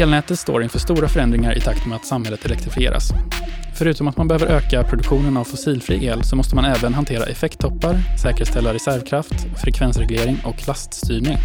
Elnätet står inför stora förändringar i takt med att samhället elektrifieras. Förutom att man behöver öka produktionen av fossilfri el så måste man även hantera effekttoppar, säkerställa reservkraft, frekvensreglering och laststyrning.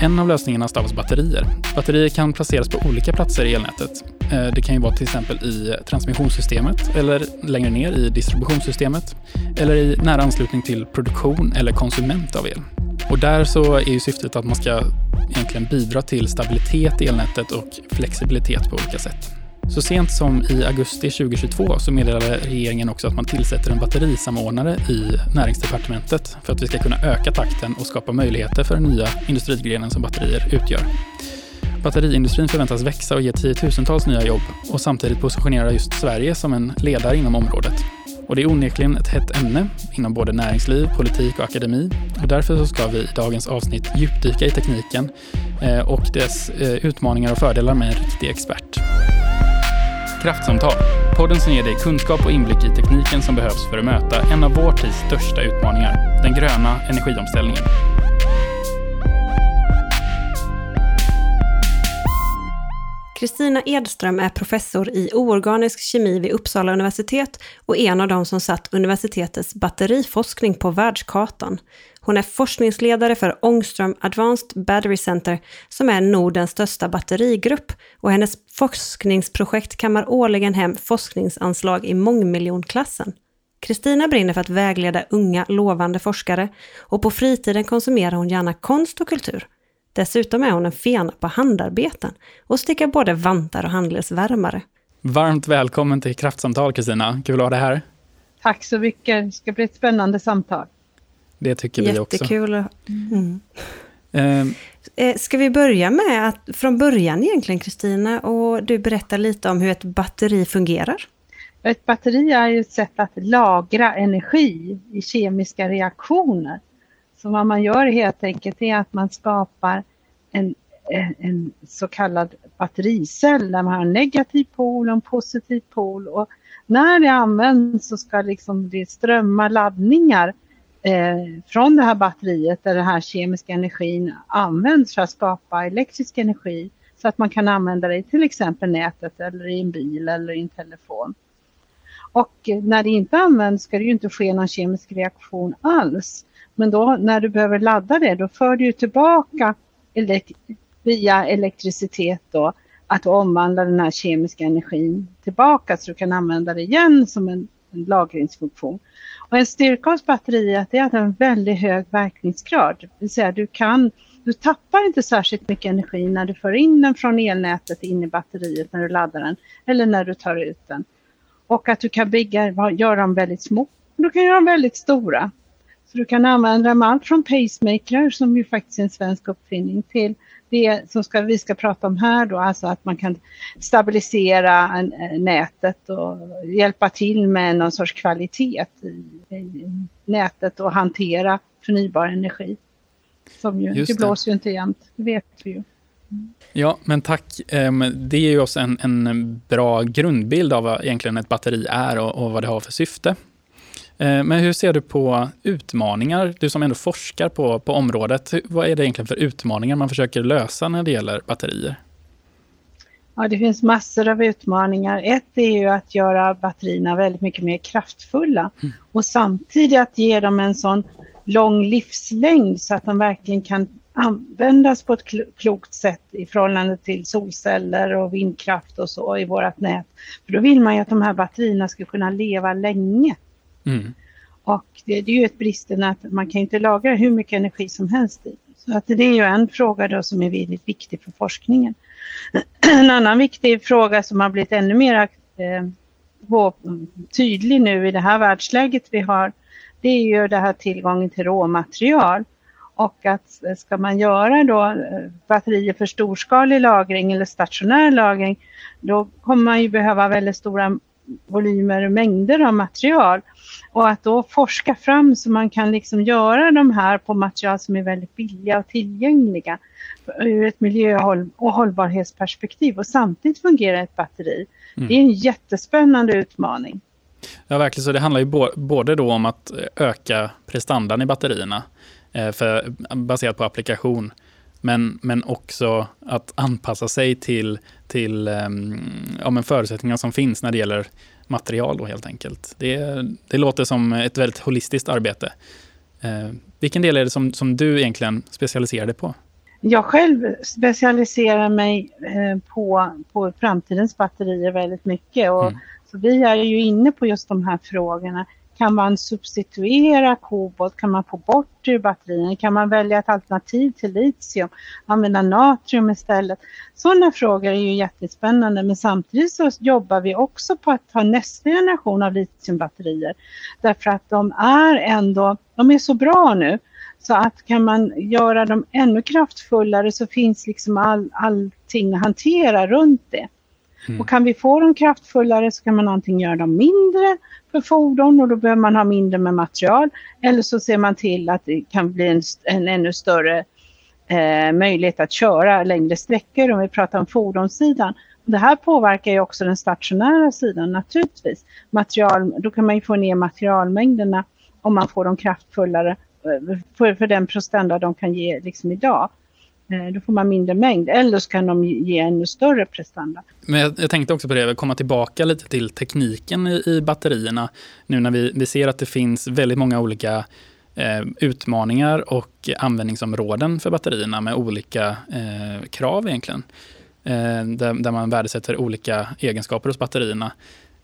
En av lösningarna stavas batterier. Batterier kan placeras på olika platser i elnätet. Eh, det kan ju vara till exempel i transmissionssystemet eller längre ner i distributionssystemet eller i nära anslutning till produktion eller konsument av el. Och där så är ju syftet att man ska egentligen bidra till stabilitet i elnätet och flexibilitet på olika sätt. Så sent som i augusti 2022 så meddelade regeringen också att man tillsätter en batterisamordnare i näringsdepartementet för att vi ska kunna öka takten och skapa möjligheter för den nya industrigrenen som batterier utgör. Batteriindustrin förväntas växa och ge tiotusentals nya jobb och samtidigt positionera just Sverige som en ledare inom området. Och det är onekligen ett hett ämne inom både näringsliv, politik och akademi. Och därför så ska vi i dagens avsnitt djupdyka i tekniken eh, och dess eh, utmaningar och fördelar med en riktig expert. Kraftsamtal, podden som ger dig kunskap och inblick i tekniken som behövs för att möta en av vår tids största utmaningar, den gröna energiomställningen. Kristina Edström är professor i oorganisk kemi vid Uppsala universitet och en av dem som satt universitetets batteriforskning på världskartan. Hon är forskningsledare för Ångström Advanced Battery Center som är Nordens största batterigrupp och hennes forskningsprojekt kammar årligen hem forskningsanslag i mångmiljonklassen. Kristina brinner för att vägleda unga, lovande forskare och på fritiden konsumerar hon gärna konst och kultur. Dessutom är hon en fena på handarbeten och stickar både vantar och handledsvärmare. Varmt välkommen till Kraftsamtal Kristina, kul att ha dig här. Tack så mycket, det ska bli ett spännande samtal. Det tycker vi också. Jättekul. Mm. Mm. Ska vi börja med att från början egentligen Kristina och du berättar lite om hur ett batteri fungerar? Ett batteri är ju ett sätt att lagra energi i kemiska reaktioner. Så vad man gör helt enkelt är att man skapar en, en så kallad battericell där man har en negativ pol och en positiv pol. Och när det används så ska liksom det strömma laddningar eh, från det här batteriet där den här kemiska energin används för att skapa elektrisk energi så att man kan använda det i till exempel nätet eller i en bil eller i en telefon. Och när det inte används ska det ju inte ske någon kemisk reaktion alls. Men då när du behöver ladda det då för du tillbaka elek via elektricitet då att omvandla den här kemiska energin tillbaka så du kan använda det igen som en, en lagringsfunktion. Och en styrka hos batteriet är att det har en väldigt hög verkningsgrad. Det vill säga du kan du tappar inte särskilt mycket energi när du för in den från elnätet in i batteriet när du laddar den eller när du tar ut den. Och att du kan bygga, göra dem väldigt små. Du kan göra dem väldigt stora. Så du kan använda dem allt från pacemaker som ju faktiskt är en svensk uppfinning till det som ska, vi ska prata om här då, alltså att man kan stabilisera nätet och hjälpa till med någon sorts kvalitet i, i nätet och hantera förnybar energi. Som ju, Just det blåser ju inte jämt, det vet vi ju. Ja, men tack. Ehm, det ger oss en, en bra grundbild av vad egentligen ett batteri är och, och vad det har för syfte. Eh, men hur ser du på utmaningar? Du som ändå forskar på, på området. Vad är det egentligen för utmaningar man försöker lösa när det gäller batterier? Ja, det finns massor av utmaningar. Ett är ju att göra batterierna väldigt mycket mer kraftfulla mm. och samtidigt att ge dem en sån lång livslängd så att de verkligen kan användas på ett klokt sätt i förhållande till solceller och vindkraft och så i vårt nät. För då vill man ju att de här batterierna ska kunna leva länge. Mm. Och det, det, är ju ett bristen att man kan inte lagra hur mycket energi som helst i. Så att det är ju en fråga då som är väldigt viktig för forskningen. En annan viktig fråga som har blivit ännu mer eh, tydlig nu i det här världsläget vi har, det är ju det här tillgången till råmaterial. Och att eh, ska man göra då eh, batterier för storskalig lagring eller stationär lagring, då kommer man ju behöva väldigt stora volymer och mängder av material. Och att då forska fram så man kan liksom göra de här på material som är väldigt billiga och tillgängliga ur ett miljö och hållbarhetsperspektiv och samtidigt fungera ett batteri. Mm. Det är en jättespännande utmaning. Ja, verkligen. Så det handlar ju både då om att öka prestandan i batterierna, eh, för, baserat på applikation, Men, men också att anpassa sig till, till um, ja, men förutsättningar som finns när det gäller material då helt enkelt. Det, det låter som ett väldigt holistiskt arbete. Eh, vilken del är det som, som du egentligen specialiserar dig på? Jag själv specialiserar mig eh, på, på framtidens batterier väldigt mycket. Och, mm. så vi är ju inne på just de här frågorna. Kan man substituera kobolt? Kan man få bort det ur batterierna? Kan man välja ett alternativ till litium? Använda natrium istället? Sådana frågor är ju jättespännande men samtidigt så jobbar vi också på att ta nästa generation av litiumbatterier. Därför att de är ändå, de är så bra nu så att kan man göra dem ännu kraftfullare så finns liksom all, allting att hantera runt det. Mm. Och kan vi få dem kraftfullare så kan man antingen göra dem mindre för fordon och då behöver man ha mindre med material. Eller så ser man till att det kan bli en, en ännu större eh, möjlighet att köra längre sträckor om vi pratar om fordonssidan. Det här påverkar ju också den stationära sidan naturligtvis. Material, då kan man ju få ner materialmängderna om man får dem kraftfullare eh, för, för den prestanda de kan ge liksom idag. Eh, då får man mindre mängd eller så kan de ge ännu större prestanda. Men jag, jag tänkte också på det, komma tillbaka lite till tekniken i, i batterierna. Nu när vi, vi ser att det finns väldigt många olika eh, utmaningar och användningsområden för batterierna med olika eh, krav egentligen. Eh, där, där, man värdesätter olika egenskaper hos batterierna.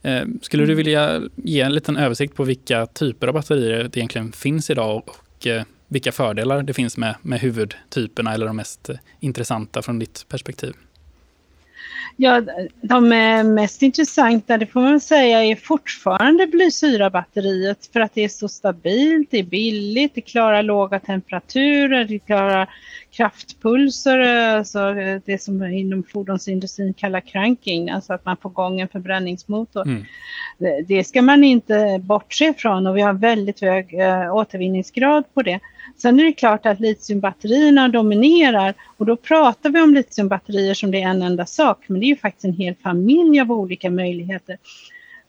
Eh, skulle du mm. vilja ge en liten översikt på vilka typer av batterier det egentligen finns idag och eh, vilka fördelar det finns med, med huvudtyperna eller de mest intressanta från ditt perspektiv? Ja, de mest intressanta, det får man säga, är fortfarande blysyrabatteriet för att det är så stabilt, det är billigt, det klarar låga temperaturer, det klarar kraftpulser, alltså det som inom fordonsindustrin kallar cranking, alltså att man får igång en förbränningsmotor. Mm. Det ska man inte bortse från och vi har väldigt hög eh, återvinningsgrad på det. Sen är det klart att litiumbatterierna dominerar och då pratar vi om litiumbatterier som det är en enda sak, men det är ju faktiskt en hel familj av olika möjligheter.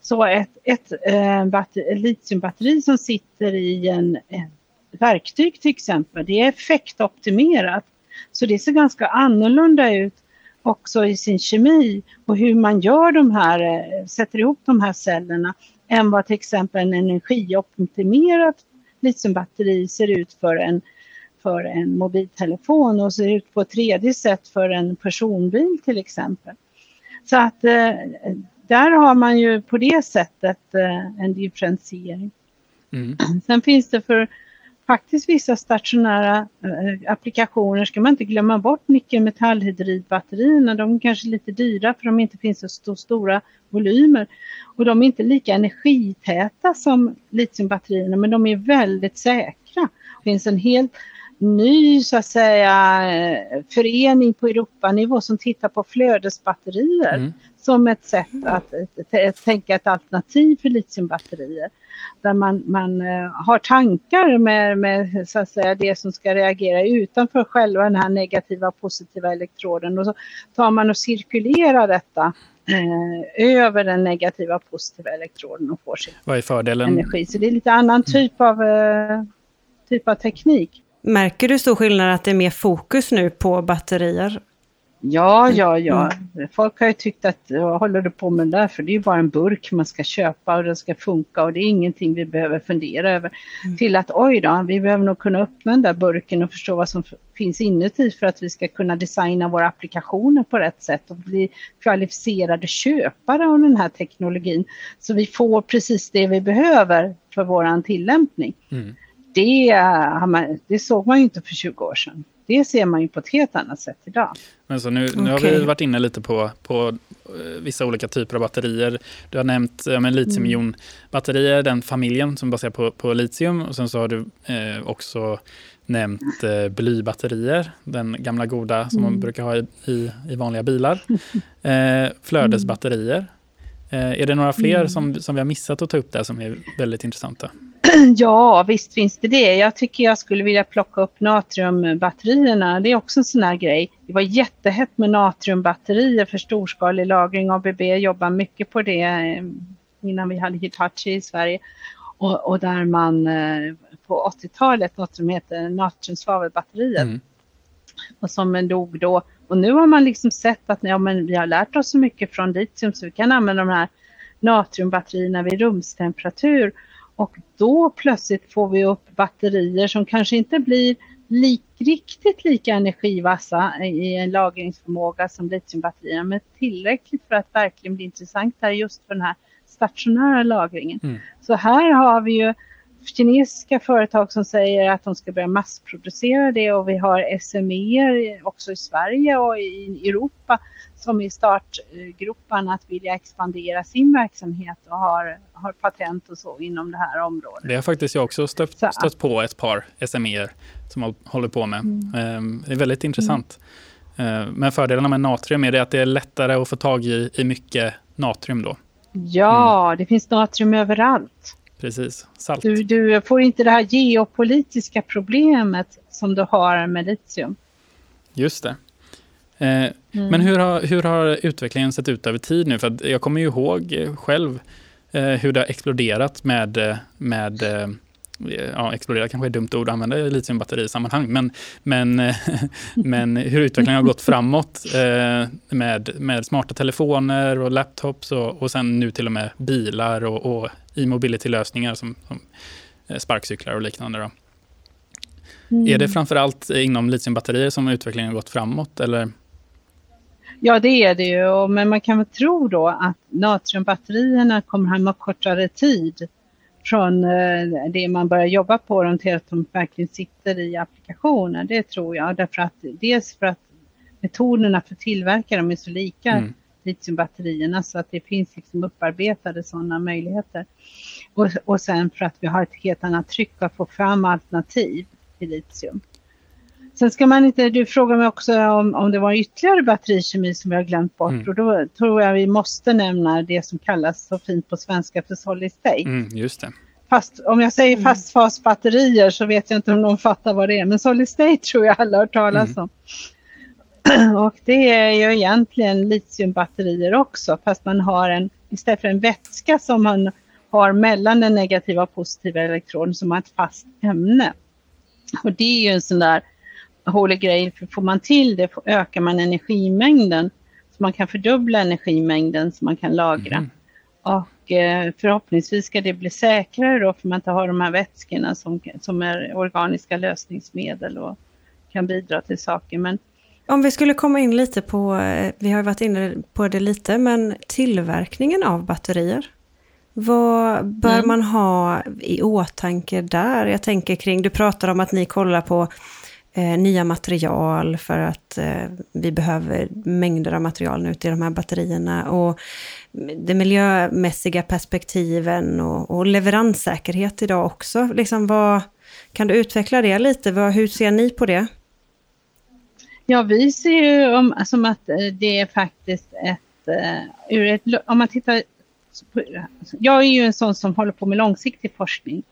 Så ett, ett eh, äh, batteri, litiumbatteri som sitter i en, ett verktyg till exempel, det är effektoptimerat. Så det ser ganska annorlunda ut också i sin kemi och hur man gör de här, eh, sätter ihop de här cellerna än vad till exempel en energioptimerat litiumbatteri ser ut för en, för en mobiltelefon och ser ut på ett tredje sätt för en personbil till exempel. Så att eh, där har man ju på det sättet eh, en differentiering. Mm. Sen finns det för faktiskt vissa stationära eh, applikationer ska man inte glömma bort nickelmetallhydridbatterierna. De är kanske lite dyra för de inte finns så stora volymer. Och de är inte lika energitäta som litiumbatterierna men de är väldigt säkra. Det finns en helt ny så att säga eh, förening på Europanivå som tittar på flödesbatterier mm. som ett sätt att, att, tänka ett alternativ för litiumbatterier. Där man, man uh, har tankar med, med så att säga, det som ska reagera utanför själva den här negativa positiva elektroden och så tar man och cirkulerar detta eh, över den negativa positiva elektroden och får sin Vad är fördelen? energi. Så det är lite annan typ av, eh, typ av teknik. Märker du stor skillnad att det är mer fokus nu på batterier? Ja, ja, ja. Mm. Folk har ju tyckt att vad håller du på med det där? För det är ju bara en burk man ska köpa och den ska funka och det är ingenting vi behöver fundera över. Mm. Till att oj då, vi behöver nog kunna öppna den där burken och förstå vad som finns inuti för att vi ska kunna designa våra applikationer på rätt sätt och bli kvalificerade köpare av den här teknologin. Så vi får precis det vi behöver för våran tillämpning. Mm. Det, det såg man ju inte för 20 år sedan det ser man ju på ett helt annat sätt idag. Men så nu, nu okay. har vi varit inne lite på, på uh, vissa olika typer av batterier. Du har nämnt uh, litiumjonbatterier, den familjen som baserar på, på litium. Och sen så har du uh, också nämnt uh, blybatterier, den gamla goda som mm. man brukar ha i, i, i vanliga bilar. Uh, flödesbatterier. är det några fler mm. som, som vi har missat att ta upp där som är väldigt intressanta? Ja, visst finns det det. Jag tycker jag skulle vilja plocka upp natriumbatterierna. Det är också en sån här grej. Det var jättehett med natriumbatterier för storskalig lagring. ABB jobbar mycket på det eh, innan vi hade Hitachi i Sverige. Och, och där man eh, på 80-talet, något som heter natriumsvavelbatteriet. Mm. och som dog då. Och nu har man liksom sett att ja, men vi har lärt oss så mycket från litium så vi kan använda de här natriumbatterierna vid rumstemperatur och då plötsligt får vi upp batterier som kanske inte blir lik, riktigt lika energivassa i en lagringsförmåga som litiumbatterierna men tillräckligt för att verkligen bli intressanta just för den här stationära lagringen. Mm. Så här har vi ju kinesiska företag som säger att de ska börja massproducera det och vi har SME också i Sverige och i Europa som i startgroparna att vilja expandera sin verksamhet och har, har patent och så inom det här området. Det har faktiskt jag också stött, stött på ett par SME som håller på med. Mm. Ehm, det är väldigt intressant. Mm. Men fördelarna med natrium är det att det är lättare att få tag i, i mycket natrium då. Ja, mm. det finns natrium överallt. Precis, salt. Du, du får inte det här geopolitiska problemet som du har med litium. Just det. Eh, mm. Men hur har, hur har utvecklingen sett ut över tid nu? För jag kommer ju ihåg själv eh, hur det har exploderat med, eh, med ja, explodera kanske är ett dumt ord att använda i litiumbatterisammanhang, men, men, men hur utvecklingen har gått framåt eh, med, med smarta telefoner och laptops och, och sen nu till och med bilar och, och e-mobility-lösningar som, som sparkcyklar och liknande. Då. Mm. Är det framför allt inom litiumbatterier som utvecklingen har gått framåt? Eller? Ja, det är det ju, men man kan väl tro då att natriumbatterierna kommer att ha kortare tid från eh, det man börjar jobba på dem till att de verkligen sitter i applikationer. Det tror jag. Därför att, dels för att metoderna för att tillverka dem är så lika mm. litiumbatterierna så att det finns liksom upparbetade sådana möjligheter. Och, och sen för att vi har ett helt annat tryck att få fram alternativ till litium. Sen ska man inte, du frågar mig också om, om det var ytterligare batterikemi som vi har glömt bort mm. och då tror jag vi måste nämna det som kallas så fint på svenska för solid state. Mm, just det. Fast, om jag säger mm. fastfasbatterier så vet jag inte om någon fattar vad det är men solid state tror jag alla har hört talas mm. om. Och det är ju egentligen litiumbatterier också fast man har en, istället för en vätska som man har mellan den negativa och positiva elektroden som har ett fast ämne. Och det är ju en sån där hålig grej, för får man till det ökar man energimängden. Så man kan fördubbla energimängden som man kan lagra. Mm. Och eh, förhoppningsvis ska det bli säkrare då för man inte har de här vätskorna som, som är organiska lösningsmedel och kan bidra till saker. Men om vi skulle komma in lite på, eh, vi har varit inne på det lite, men tillverkningen av batterier. Vad bör mm. man ha i åtanke där? Jag tänker kring, du pratar om att ni kollar på eh, nya material för att eh, vi behöver mängder av material nu till de här batterierna. Och de miljömässiga perspektiven och, och leveranssäkerhet idag också. Liksom vad, kan du utveckla det lite? Vad, hur ser ni på det? Ja, vi ser ju om, som att eh, det är faktiskt ett, uh, ur ett, om man tittar, jag är ju en sån som håller på med långsiktig forskning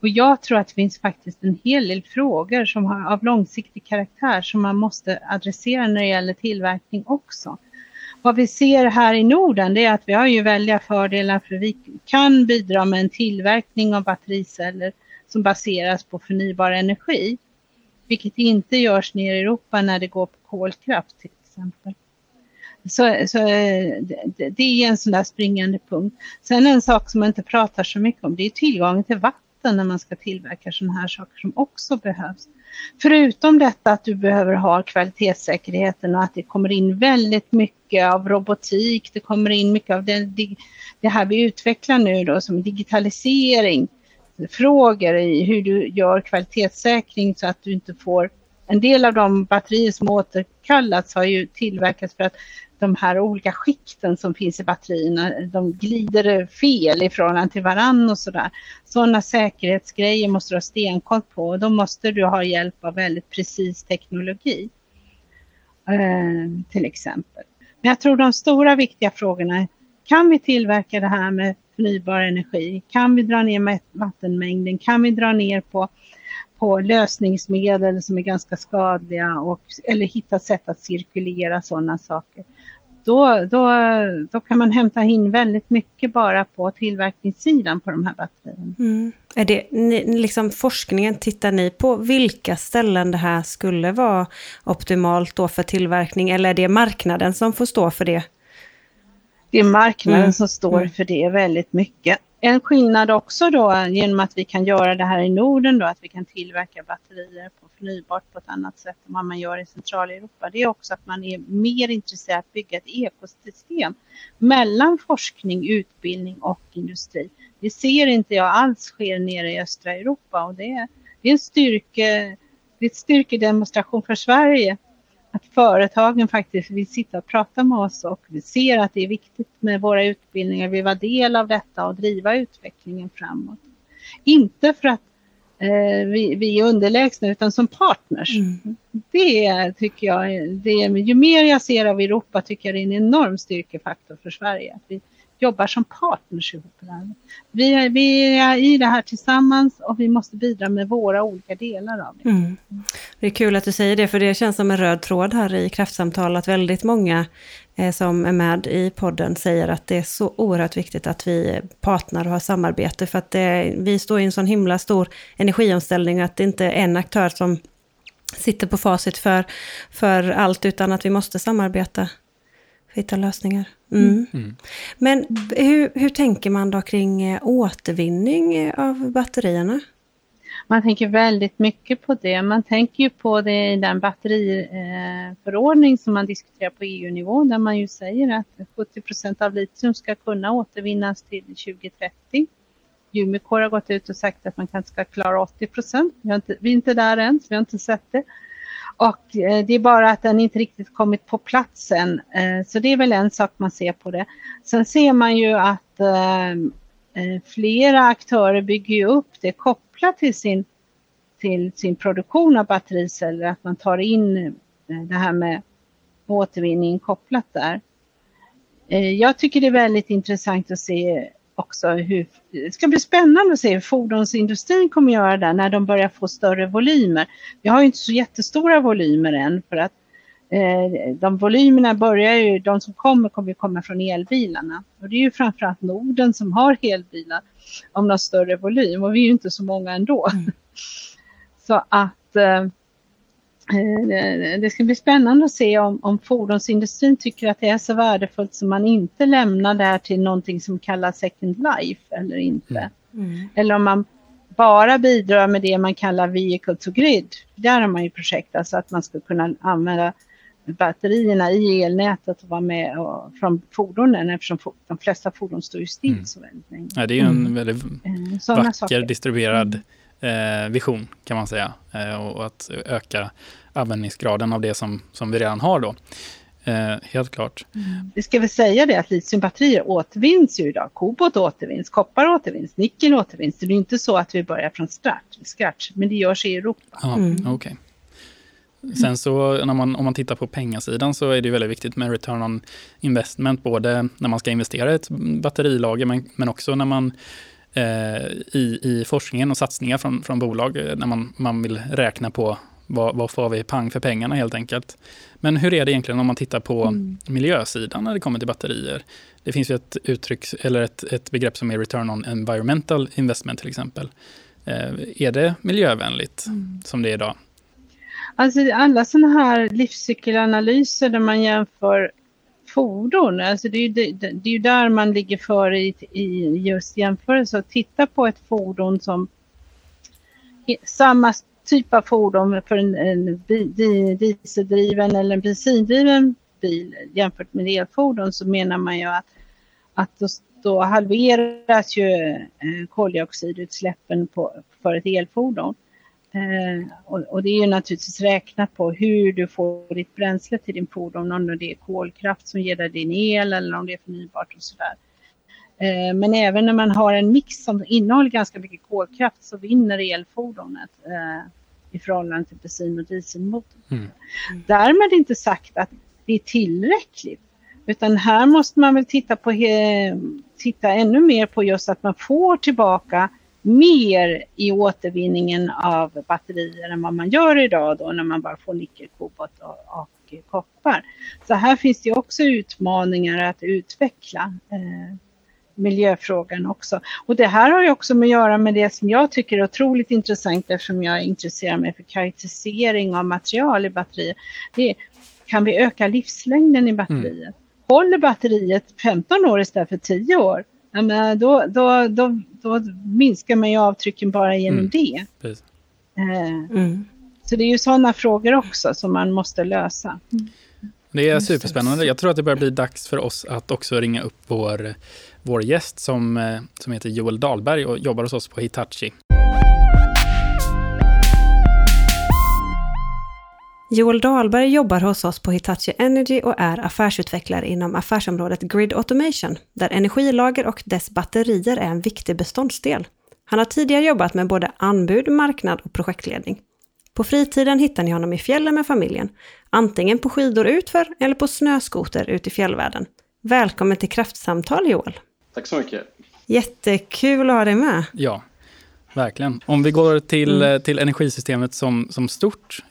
och jag tror att det finns faktiskt en hel del frågor som har av långsiktig karaktär som man måste adressera när det gäller tillverkning också. Vad vi ser här i Norden det är att vi har ju väldiga fördelar för vi kan bidra med en tillverkning av battericeller som baseras på förnybar energi. Vilket inte görs nere i Europa när det går på kolkraft till exempel. Så, så det, är en sån där springande punkt. Sen en sak som man inte pratar så mycket om det är tillgången till vatten när man ska tillverka sådana här saker som också behövs. Förutom detta att du behöver ha kvalitetssäkerheten och att det kommer in väldigt mycket av robotik, det kommer in mycket av det, det här vi utvecklar nu då som digitalisering, frågor i hur du gör kvalitetssäkring så att du inte får en del av de batterier som återkallats har ju tillverkats för att de här olika skikten som finns i batterierna, de glider fel i förhållande till varann och sådär. Sådana säkerhetsgrejer måste du ha stenkoll på och då måste du ha hjälp av väldigt precis teknologi. Eh, till exempel. Men jag tror de stora viktiga frågorna är, kan vi tillverka det här med förnybar energi? Kan vi dra ner vattenmängden? Kan vi dra ner på på lösningsmedel som är ganska skadliga och, eller hitta sätt att cirkulera sådana saker. då, då, då kan man hämta in väldigt mycket bara på tillverkningssidan på de här batterierna. Mm. Är det ni, liksom forskningen, tittar ni på vilka ställen det här skulle vara optimalt då för tillverkning eller är det marknaden som får stå för det? Det är marknaden mm. som står mm. för det väldigt mycket. En skillnad också då genom att vi kan göra det här i Norden då, att vi kan tillverka batterier på förnybart på ett annat sätt än vad man gör i Centraleuropa. Det är också att man är mer intresserad av att bygga ett ekosystem mellan forskning, utbildning och industri. Det ser inte jag alls sker nere i östra Europa och det är, det är en styrke, det är ett styrkedemonstration för Sverige att företagen faktiskt vill sitta och prata med oss och vi ser att det är viktigt med våra utbildningar. Vi var del av detta och driva utvecklingen framåt. Inte för att eh, vi, vi är underlägsna utan som partners. Mm. Det tycker jag, det, ju mer jag ser av Europa tycker jag det är en enorm styrkefaktor för Sverige. Att vi, jobbar som partners ihop. Vi är, vi är i det här tillsammans och vi måste bidra med våra olika delar av det. Mm. Det är kul att du säger det, för det känns som en röd tråd här i kraftsamtal, att väldigt många eh, som är med i podden säger att det är så oerhört viktigt att vi partner och har samarbete, för att det, vi står i en sån himla stor energiomställning, att det inte är en aktör som sitter på facit för, för allt, utan att vi måste samarbeta hitta lösningar. Mm. mm. Mm. Men hur, hur tänker man då kring eh, återvinning av batterierna? Man tänker väldigt mycket på det. Man tänker ju på det i den batteriförordning eh, som man diskuterar på EU-nivå där man ju säger att 70 procent av litium ska kunna återvinnas till 2030. Umicore har gått ut och sagt att man kanske ska klara 80 procent. Vi, vi är inte där än, så vi har inte sett det. Och eh, det är bara att den inte riktigt kommit på plats än. Eh, så det är väl en sak man ser på det. Sen ser man ju att eh, eh flera aktörer bygger upp det kopplat till sin, till sin produktion av battericeller. Att man tar in eh, det här med återvinning kopplat där. Eh, jag tycker det är väldigt intressant att se också hur, det ska bli spännande att se hur fordonsindustrin kommer göra där när de börjar få större volymer. Vi har ju inte så jättestora volymer än för att eh, de volymerna börjar ju, de som kommer kommer ju komma från elbilarna. Och det är ju framförallt Norden som har elbilar om någon större volym och vi är ju inte så många ändå. Mm. så att eh, Eh, det ska bli spännande att se om, om fordonsindustrin tycker att det är så värdefullt som man inte lämnar det här till någonting som kallas second life eller inte. Mm. mm. Eller om man bara bidrar med det man kallar vehicle to grid. Där har man ju projekt, alltså att man ska kunna använda batterierna i elnätet och vara med och, från fordonen eftersom de flesta fordon står ju still mm. så väldigt länge. Ja, det är ju en mm. väldigt mm. vacker saker. distribuerad eh, vision kan man säga. Eh, och att öka användningsgraden av det som, som vi redan har då. Eh, helt klart. Mm. Vi ska väl säga det att litiumbatterier återvinns ju idag. Kobolt återvinns, koppar återvinns, nickel återvinns. Det är inte så att vi börjar från scratch, men det görs i Europa. Ja, mm. okay. Sen så när man, om man tittar på pengasidan så är det väldigt viktigt med return on investment, både när man ska investera i ett batterilager men, men också när man Eh, i, i forskningen och satsningar från, från bolag eh, när man, man vill räkna på vad, vad får vi pang för pengarna helt enkelt. Men hur är det egentligen om man tittar på mm. miljösidan när det kommer till batterier? Det finns ju ett uttryck eller ett, ett begrepp som är return on environmental investment till exempel. Eh, är det miljövänligt mm. som det är idag? Alltså alla sådana här livscykelanalyser där man jämför fordon. Alltså det, är ju, det, det är ju där man ligger före i, i just jämförelse. Titta på ett fordon som samma typ av fordon för en, en dieseldriven eller en bensindriven bil jämfört med elfordon så menar man ju att, att då, då halveras ju eh, koldioxidutsläppen på, för ett elfordon. Eh, och, det är ju naturligtvis räknat på hur du får ditt bränsle till din fordon, om det är kolkraft som ger dig din el eller om det är förnybart och sådär. Eh, men även när man har en mix som innehåller ganska mycket kolkraft så vinner elfordonet eh, i förhållande till bensin och dieselmotorn. Mm. Därmed inte sagt att det är tillräckligt. Utan här måste man väl titta, på, titta ännu mer på just att man får tillbaka mer i återvinningen av batterier än vad man gör idag då när man bara får nickel, kobolt och, och koppar. Så här finns det också utmaningar att utveckla eh, miljöfrågan också. Och det här har ju också med att göra med det som jag tycker är otroligt intressant eftersom jag intresserar mig för karaktärisering av material i batterier. Det är, kan vi öka livslängden i batteriet? Mm. Håller batteriet 15 år istället för 10 år? Ja, men då, då, då, då minskar man ju avtrycken bara genom mm. det. Eh, mm. Så det är ju sådana frågor också som man måste lösa. Mm. Det är superspännande. Jag tror att det börjar bli dags för oss att också ringa upp vår, vår gäst som, eh, som heter Joel Dahlberg och jobbar hos oss på Hitachi. Joel Dahlberg jobbar hos oss på Hitachi Energy och är affärsutvecklare inom affärsområdet Grid Automation, där energilager och dess batterier är en viktig beståndsdel. Han har tidigare jobbat med både anbud, marknad och projektledning. På fritiden hittar ni honom i fjällen med familjen, antingen på skidor utför eller på snöskoter ut i fjällvärlden. Välkommen till Kraftsamtal Joel! Tack så mycket! Jättekul att ha dig med! Ja, verkligen. Om vi går till, mm. till energisystemet som, som stort.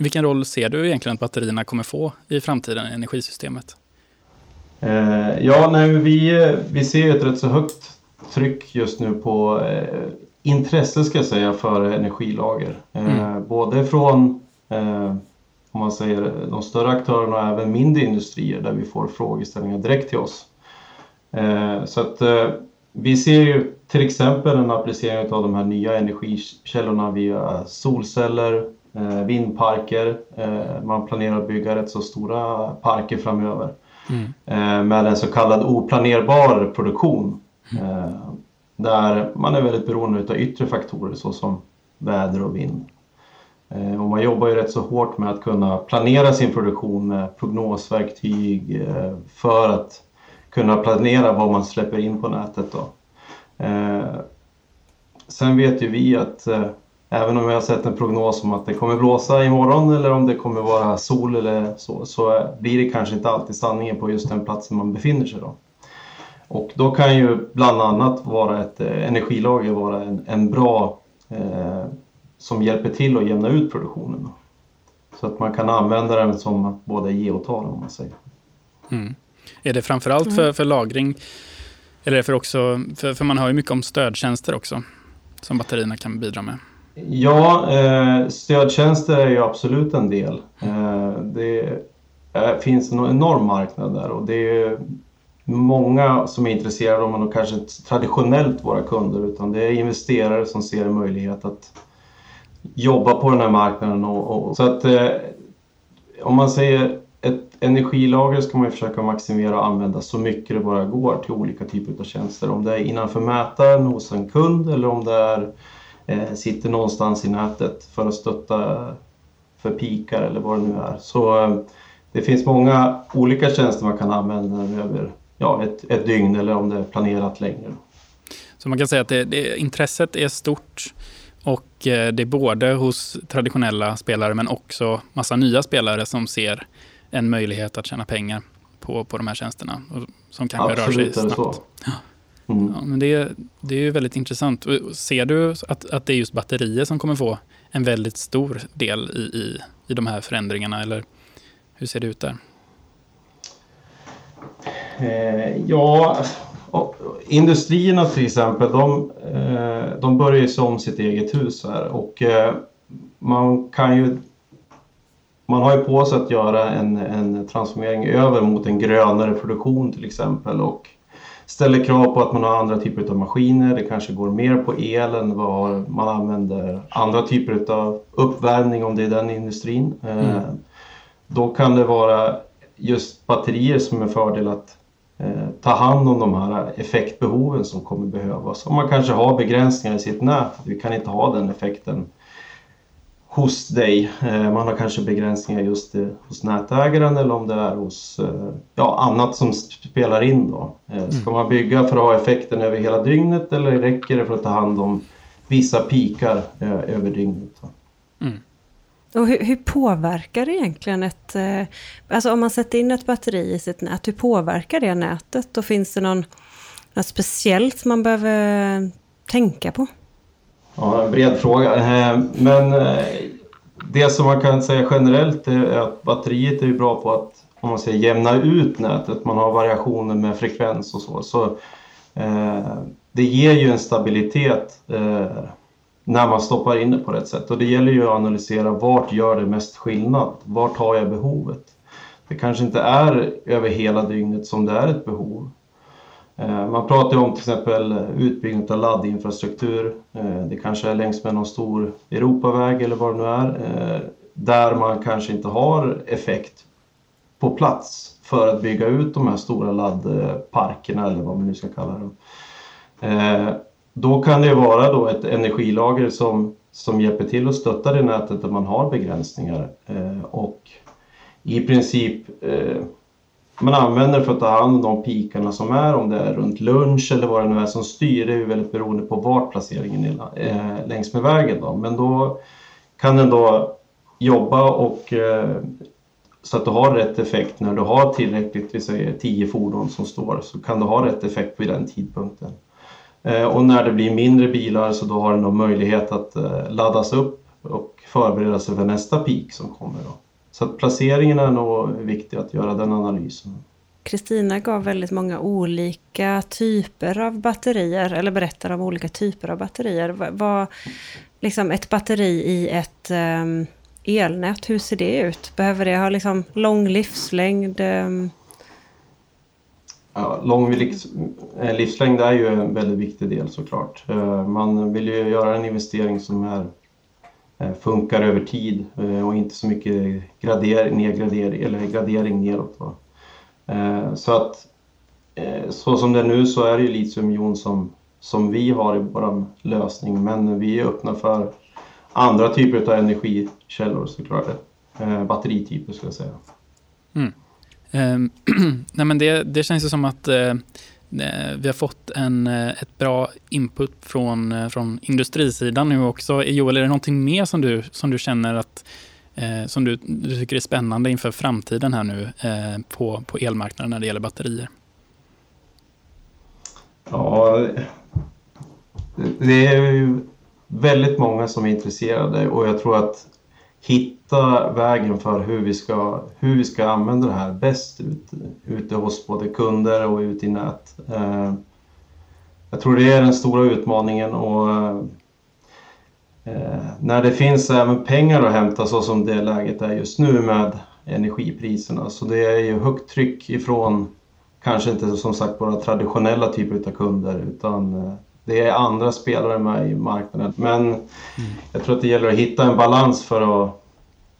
Vilken roll ser du egentligen att batterierna kommer få i framtiden i energisystemet? Eh, ja, nej, vi, vi ser ett rätt så högt tryck just nu på eh, intresse ska jag säga för energilager. Eh, mm. Både från eh, om man säger de större aktörerna och även mindre industrier där vi får frågeställningar direkt till oss. Eh, så att eh, vi ser ju till exempel en applicering av de här nya energikällorna via solceller, vindparker. Eh, man planerar att bygga rätt så stora parker framöver mm. med en så kallad oplanerbar produktion. Mm. Där man är väldigt beroende av yttre faktorer såsom väder och vind. Eh, och man jobbar ju rätt så hårt med att kunna planera sin produktion med prognosverktyg eh, för att kunna planera vad man släpper in på nätet. Då. Eh, sen vet ju vi att även om vi har sett en prognos om att det kommer blåsa imorgon eller om det kommer vara sol eller så, så blir det kanske inte alltid sanningen på just den platsen man befinner sig. Då. Och då kan ju bland annat vara ett energilager vara en, en bra eh, som hjälper till att jämna ut produktionen. Så att man kan använda den som både ge och ta om man säger. Mm. Är det framförallt för, för lagring eller är det för också, för, för man hör ju mycket om stödtjänster också som batterierna kan bidra med? Ja, eh, stödtjänster är ju absolut en del. Eh, det är, finns en enorm marknad där och det är många som är intresserade av men kanske inte traditionellt våra kunder utan det är investerare som ser en möjlighet att jobba på den här marknaden. Och, och så att eh, om man säger ett energilager ska man ju försöka maximera och använda så mycket det bara går till olika typer av tjänster. Om det är innanför mätaren hos en kund eller om det är, eh, sitter någonstans i nätet för att stötta för pikar eller vad det nu är. Så eh, det finns många olika tjänster man kan använda över ja, ett, ett dygn eller om det är planerat längre. Så man kan säga att det, det, intresset är stort och eh, det är både hos traditionella spelare men också massa nya spelare som ser en möjlighet att tjäna pengar på, på de här tjänsterna. Och som kanske Absolut, rör sig snabbt. Så. Mm. Ja, men det, det är ju väldigt intressant. Ser du att, att det är just batterier som kommer få en väldigt stor del i, i, i de här förändringarna? Eller hur ser det ut där? Eh, ja, industrierna till exempel, de, eh, de börjar ju se om sitt eget hus här och eh, man kan ju man har ju på sig att göra en, en transformering över mot en grönare produktion till exempel och ställer krav på att man har andra typer av maskiner. Det kanske går mer på elen, man använder andra typer av uppvärmning om det är den industrin. Mm. Då kan det vara just batterier som är fördel att Eh, ta hand om de här effektbehoven som kommer behövas. Och man kanske har begränsningar i sitt nät, vi kan inte ha den effekten hos dig. Eh, man har kanske begränsningar just eh, hos nätägaren eller om det är hos ja, annat som spelar in. Då. Ska man bygga för att ha effekten över hela dygnet eller räcker det för att ta hand om vissa pikar över dygnet? Mm. Och hur, hur, påverkar det egentligen ett... Eh, alltså om man sätter in ett batteri i sitt nät, hur påverkar det nätet? Och finns det någon, något speciellt man behöver tänka på? Ja, en bred fråga. Eh, men eh, det som man kan säga generellt är att batteriet är bra på att om man säger jämna ut nätet, man har variationer med frekvens och så. så eh, det ger ju en stabilitet eh, när man stoppar in det på rätt sätt. Och det gäller ju att analysera vart gör det mest skillnad? Vart har jag behovet? Det kanske inte är över hela dygnet som det är ett behov. Eh, man pratar ju om till exempel utbyggnad av laddinfrastruktur. Eh, det kanske är längs med någon stor Europaväg eller vad det nu är. Eh, där man kanske inte har effekt på plats för att bygga ut de här stora laddparkerna eller vad man nu ska kalla dem. Då kan det vara då ett energilager som, som hjälper till att stötta det nätet där man har begränsningar och i princip man använder för att ta hand om de pikarna som är, om det är runt lunch eller vad det nu är som styr. Det är ju väldigt beroende på vart placeringen är eh, längs med vägen. Då. Men då kan den då jobba och eh, så att du har rätt effekt när du har tillräckligt, vi säger 10 fordon som står, så kan du ha rätt effekt vid den tidpunkten. Eh, och när det blir mindre bilar så då har den då möjlighet att eh, laddas upp och förbereda sig för nästa peak som kommer. Då. Så att placeringen är nog viktig att göra den analysen. Kristina gav väldigt många olika typer av batterier, eller berättar om olika typer av batterier. Vad, liksom ett batteri i ett um, elnät, hur ser det ut? Behöver det ha liksom lång livslängd? Um... Ja, lång eh, livslängd är ju en väldigt viktig del såklart. Eh, man vill ju göra en investering som är Eh, funkar över tid eh, och inte så mycket gradering, nedgradering, eller gradering neråt. Va? Eh, så att så som det är nu så är det ju litiumjon som, som vi har i vår lösning men vi är öppna för andra typer av energikällor såklart. Batterityper skulle jag säga. Mm. Eh, nej men det, det känns ju som att Eh, Eh, vi har fått en, eh, ett bra input från, eh, från industrisidan nu också. Joel, är det någonting mer som du, som du känner att som du, du tycker är spännande inför framtiden här nu på, på elmarknaden när det gäller batterier? Ja, det är ju väldigt många som är intresserade och jag tror att hitta vägen för hur vi ska, hur vi ska använda det här bäst ute, ute hos både kunder och ute i nät. Eh, jag tror det är den stora utmaningen och eh, när det finns även pengar att hämta så som det läget är just nu med energipriserna så det är ju högt tryck ifrån kanske inte som sagt våra traditionella typer av kunder utan eh, det är andra spelare med i marknaden. Men mm. jag tror att det gäller att hitta en balans för att...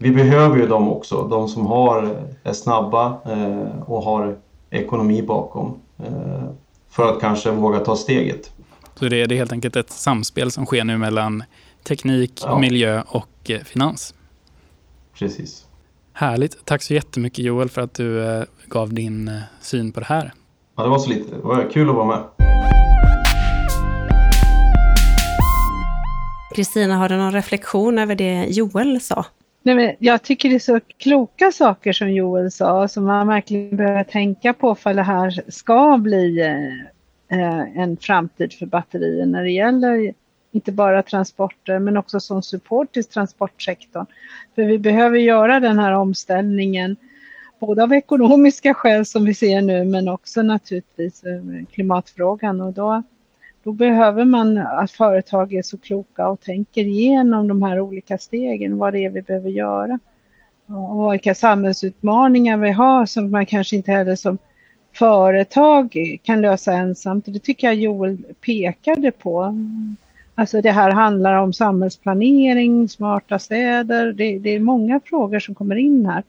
Vi behöver ju dem också, de som har, är snabba eh, och har ekonomi bakom. Eh, för att kanske våga ta steget. Så det är, det helt enkelt ett samspel som sker nu mellan teknik, ja. miljö och eh, finans? Precis. Härligt. Tack så jättemycket Joel för att du eh, gav din eh, syn på det här. Ja, det var så lite. Det var kul att vara med. Kristina, har du någon reflektion över det Joel sa? Nej, men jag tycker det är så kloka saker som Joel sa som man verkligen behöver tänka på för det här ska bli eh, en framtid för batterier när det gäller inte bara transporter men också som support till transportsektorn. För vi behöver göra den här omställningen både av ekonomiska skäl som vi ser nu men också naturligtvis eh, klimatfrågan och då då behöver man att företag är så kloka och tänker igenom de här olika stegen, vad det är vi behöver göra. Och vilka samhällsutmaningar vi har som man kanske inte heller som företag kan lösa ensamt. Det tycker jag Joel pekade på. Alltså det här handlar om samhällsplanering, smarta städer. Det, det, är många frågor som kommer in här.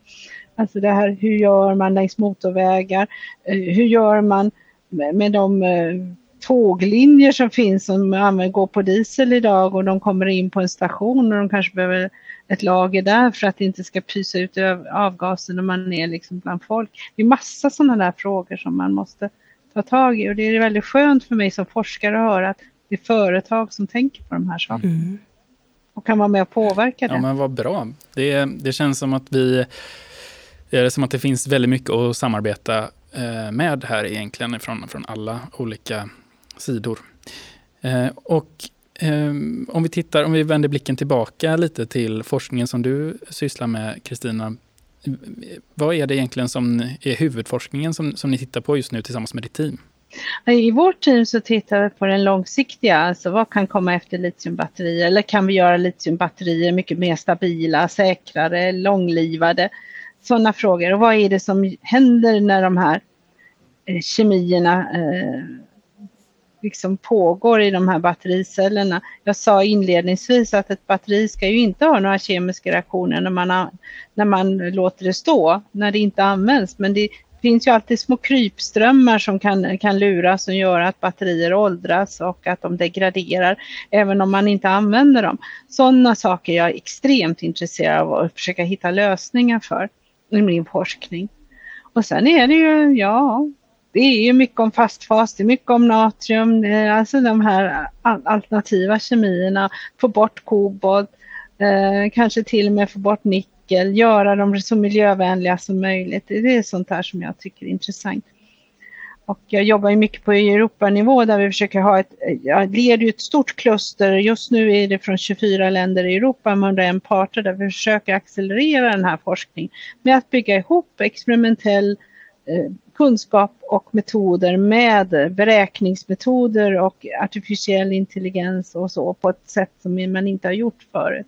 Alltså det här hur gör man längs motorvägar? Eh, hur gör man med de eh, tåglinjer som finns som går på diesel idag och de kommer in på en station och de kanske behöver ett lager där för att det inte ska pysa ut avgaser när man är liksom bland folk. Det är massa sådana där frågor som man måste ta tag i och det är väldigt skönt för mig som forskare att höra att det är företag som tänker på de här sakerna. Mm. Och kan vara med och påverka det. Ja men vad bra. Det, det känns som att vi det är som att det finns väldigt mycket att samarbeta eh, med här egentligen från, från alla olika sidor. Eh, och ehm, om vi tittar, om vi vänder blicken tillbaka lite till forskningen som du sysslar med, Kristina. Eh, vad är det egentligen som är huvudforskningen som, som ni tittar på just nu tillsammans med ditt team? I vårt team så tittar vi på den långsiktiga, alltså vad kan komma efter litiumbatterier eller kan vi göra litiumbatterier mycket mer stabila, säkrare, långlivade? Sådana frågor. Och vad är det som händer när de här eh, kemierna eh, liksom pågår i de här battericellerna. Jag sa inledningsvis att ett batteri ska ju inte ha några kemiska reaktioner när man, när man låter det stå, när det inte används. Men det finns ju alltid små krypströmmar som kan, kan luras och göra att batterier åldras och att de degraderar även om man inte använder dem. Sådana saker är jag extremt intresserad av att försöka hitta lösningar för i min forskning. Och sen är det ju, ja, det är ju mycket om fastfas, det är mycket om natrium, alltså de här alternativa kemierna, få bort kobolt, eh, kanske till och med få bort nickel, göra dem så miljövänliga som möjligt. Det är sånt här som jag tycker är intressant. Och jag jobbar ju mycket på Europanivå där vi försöker ha ett, jag leder ju ett stort kluster, just nu är det från 24 länder i Europa med 101 parter där vi försöker accelerera den här forskningen med att bygga ihop experimentell eh, Eh, kunskap och metoder med beräkningsmetoder och artificiell intelligens och så på ett sätt som man inte har gjort förut.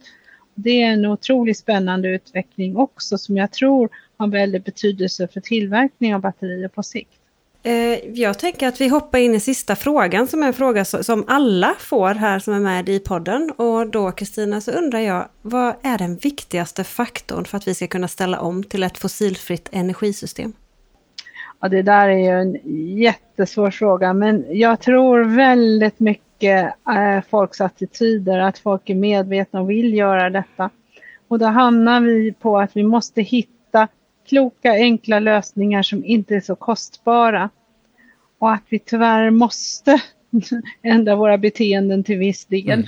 Det är en otroligt spännande utveckling också som jag tror har väldigt betydelse för tillverkning av batterier på sikt. Eh, jag tänker att vi hoppar in i sista frågan som är en fråga som alla får här som är med i podden. Och då Kristina så undrar jag, vad är den viktigaste faktorn för att vi ska kunna ställa om till ett fossilfritt energisystem? Ja, det där är ju en jättesvår fråga, men jag tror väldigt mycket eh, folks attityder, att folk är medvetna och vill göra detta. Och då hamnar vi på att vi måste hitta kloka, enkla lösningar som inte är så kostbara. Och att vi tyvärr måste ändra våra beteenden till viss del. Mm.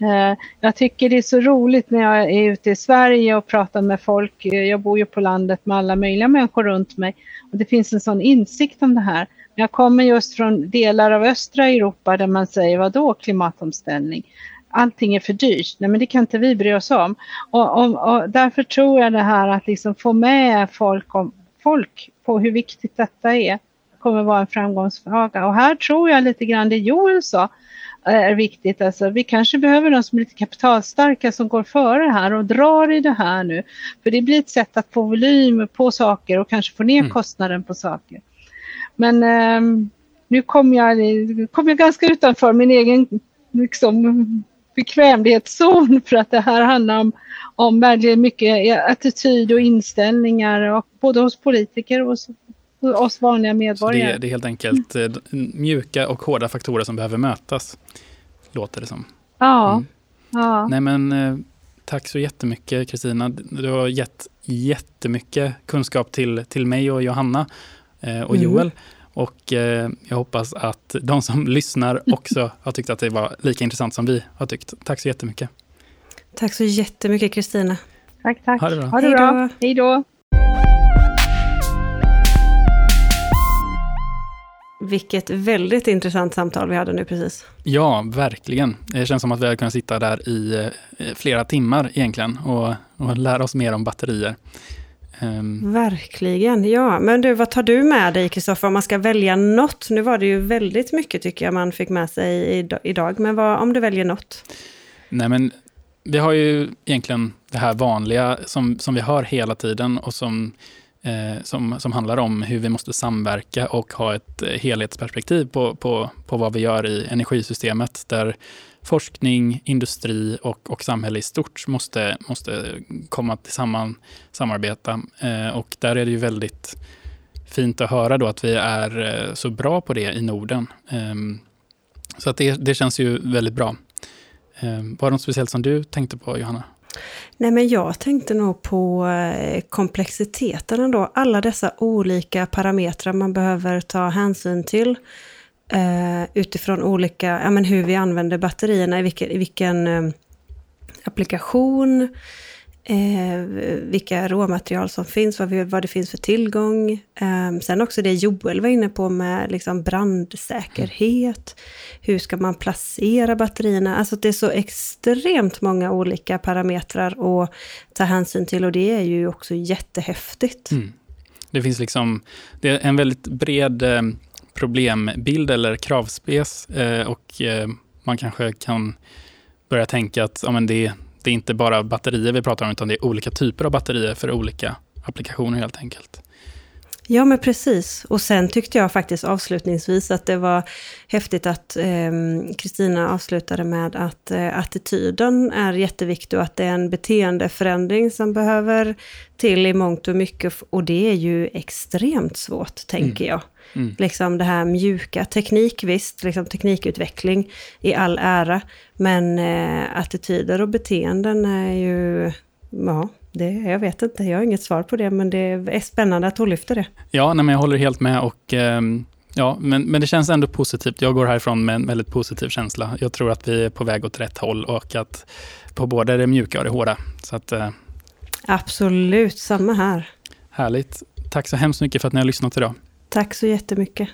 Eh, jag tycker det är så roligt när jag är ute i Sverige och pratar med folk. Eh, jag bor ju på landet med alla möjliga människor runt mig. Och det finns en sån insikt om det här. Jag kommer just från delar av östra Europa där man säger vad då klimatomställning? Allting är för dyrt. Nej men det kan inte vi bry oss om. Och, och, och därför tror jag det här att liksom få med folk, om, folk på hur viktigt detta är kommer vara en framgångsfråga. Och här tror jag lite grann det Joel sa är viktigt. Alltså, vi kanske behöver de som är lite kapitalstarka som går före här och drar i det här nu. För det blir ett sätt att få volym på saker och kanske få ner mm. kostnaden på saker. Men eh, nu kom jag, kom jag ganska utanför min egen liksom, bekvämlighetszon för att det här handlar om, om väldigt mycket attityd och inställningar och både hos politiker och oss vanliga medborgare. Det, det, är helt enkelt mm. mjuka och hårda faktorer som behöver mötas, låter det som. Ja. Mm. ja. Nej men eh, tack så jättemycket Kristina. Du har gett jättemycket kunskap till, till mig och Johanna eh, och mm. Joel. Och eh, jag hoppas att de som lyssnar också har tyckt att det var lika intressant som vi har tyckt. Tack så jättemycket. Tack så jättemycket Kristina. Tack, tack. Ha det bra. Ha det bra. Hej då. Vilket väldigt intressant samtal vi hade nu precis. Ja, verkligen. Det känns som att vi hade kunnat sitta där i flera timmar egentligen och, och lära oss mer om batterier. Um. Verkligen, ja. Men du, vad tar du med dig Kristoffer om man ska välja något? Nu var det ju väldigt mycket tycker jag man fick med sig idag, men vad, om du väljer något? Nej men, vi har ju egentligen det här vanliga som, som vi hör hela tiden och som eh, Eh, som, som handlar om hur vi måste samverka och ha ett eh, helhetsperspektiv på, på, på vad vi gör i energisystemet, där forskning, industri och, och samhälle i stort måste, måste komma tillsammans, samarbeta. Eh, och där är det ju väldigt fint att höra då att vi är eh, så bra på det i Norden. Eh, så att det, det känns ju väldigt bra. Ehm, var det något speciellt som du tänkte på, Johanna? Nej, men jag tänkte nog på eh, komplexiteten ändå. Alla dessa olika parametrar man behöver ta hänsyn till eh, utifrån olika, ja men hur vi använder batterierna, i vilken, i vilken eh, applikation, eh, vilka råmaterial som finns, vad, vi, vad det finns för tillgång. Eh, sen också det Joel var inne på med liksom brandsäkerhet. Hur ska man placera batterierna? Alltså det är så extremt många olika parametrar att ta hänsyn till och det är ju också jättehäftigt. Mm. Det finns liksom, det är en väldigt bred eh, problembild eller kravspes eh, och eh, man kanske kan börja tänka att ja, men det, det är inte bara batterier vi pratar om, utan det är olika typer av batterier för olika applikationer helt enkelt. Ja, men precis. Och sen tyckte jag faktiskt avslutningsvis att det var häftigt att ehm, Kristina eh, avslutade med att eh, attityden är jätteviktig och att det är en beteendeförändring som behöver till i mångt och mycket. Och det är ju extremt svårt, tänker mm. jag. Mm. Liksom det här mjuka, teknik visst, liksom teknikutveckling i all ära. Men eh, attityder och beteenden är ju, ja, det, jag vet inte, jag har inget svar på det, men det är spännande att hon lyfter det. Ja, nej, men jag håller helt med och eh, ja, men, men det känns ändå positivt. Jag går härifrån med en väldigt positiv känsla. Jag tror att vi är på väg åt rätt håll och att på både det mjuka och det hårda. Så att, eh, Absolut, samma här. Härligt. Tack så hemskt mycket för att ni har lyssnat idag. Tack så jättemycket.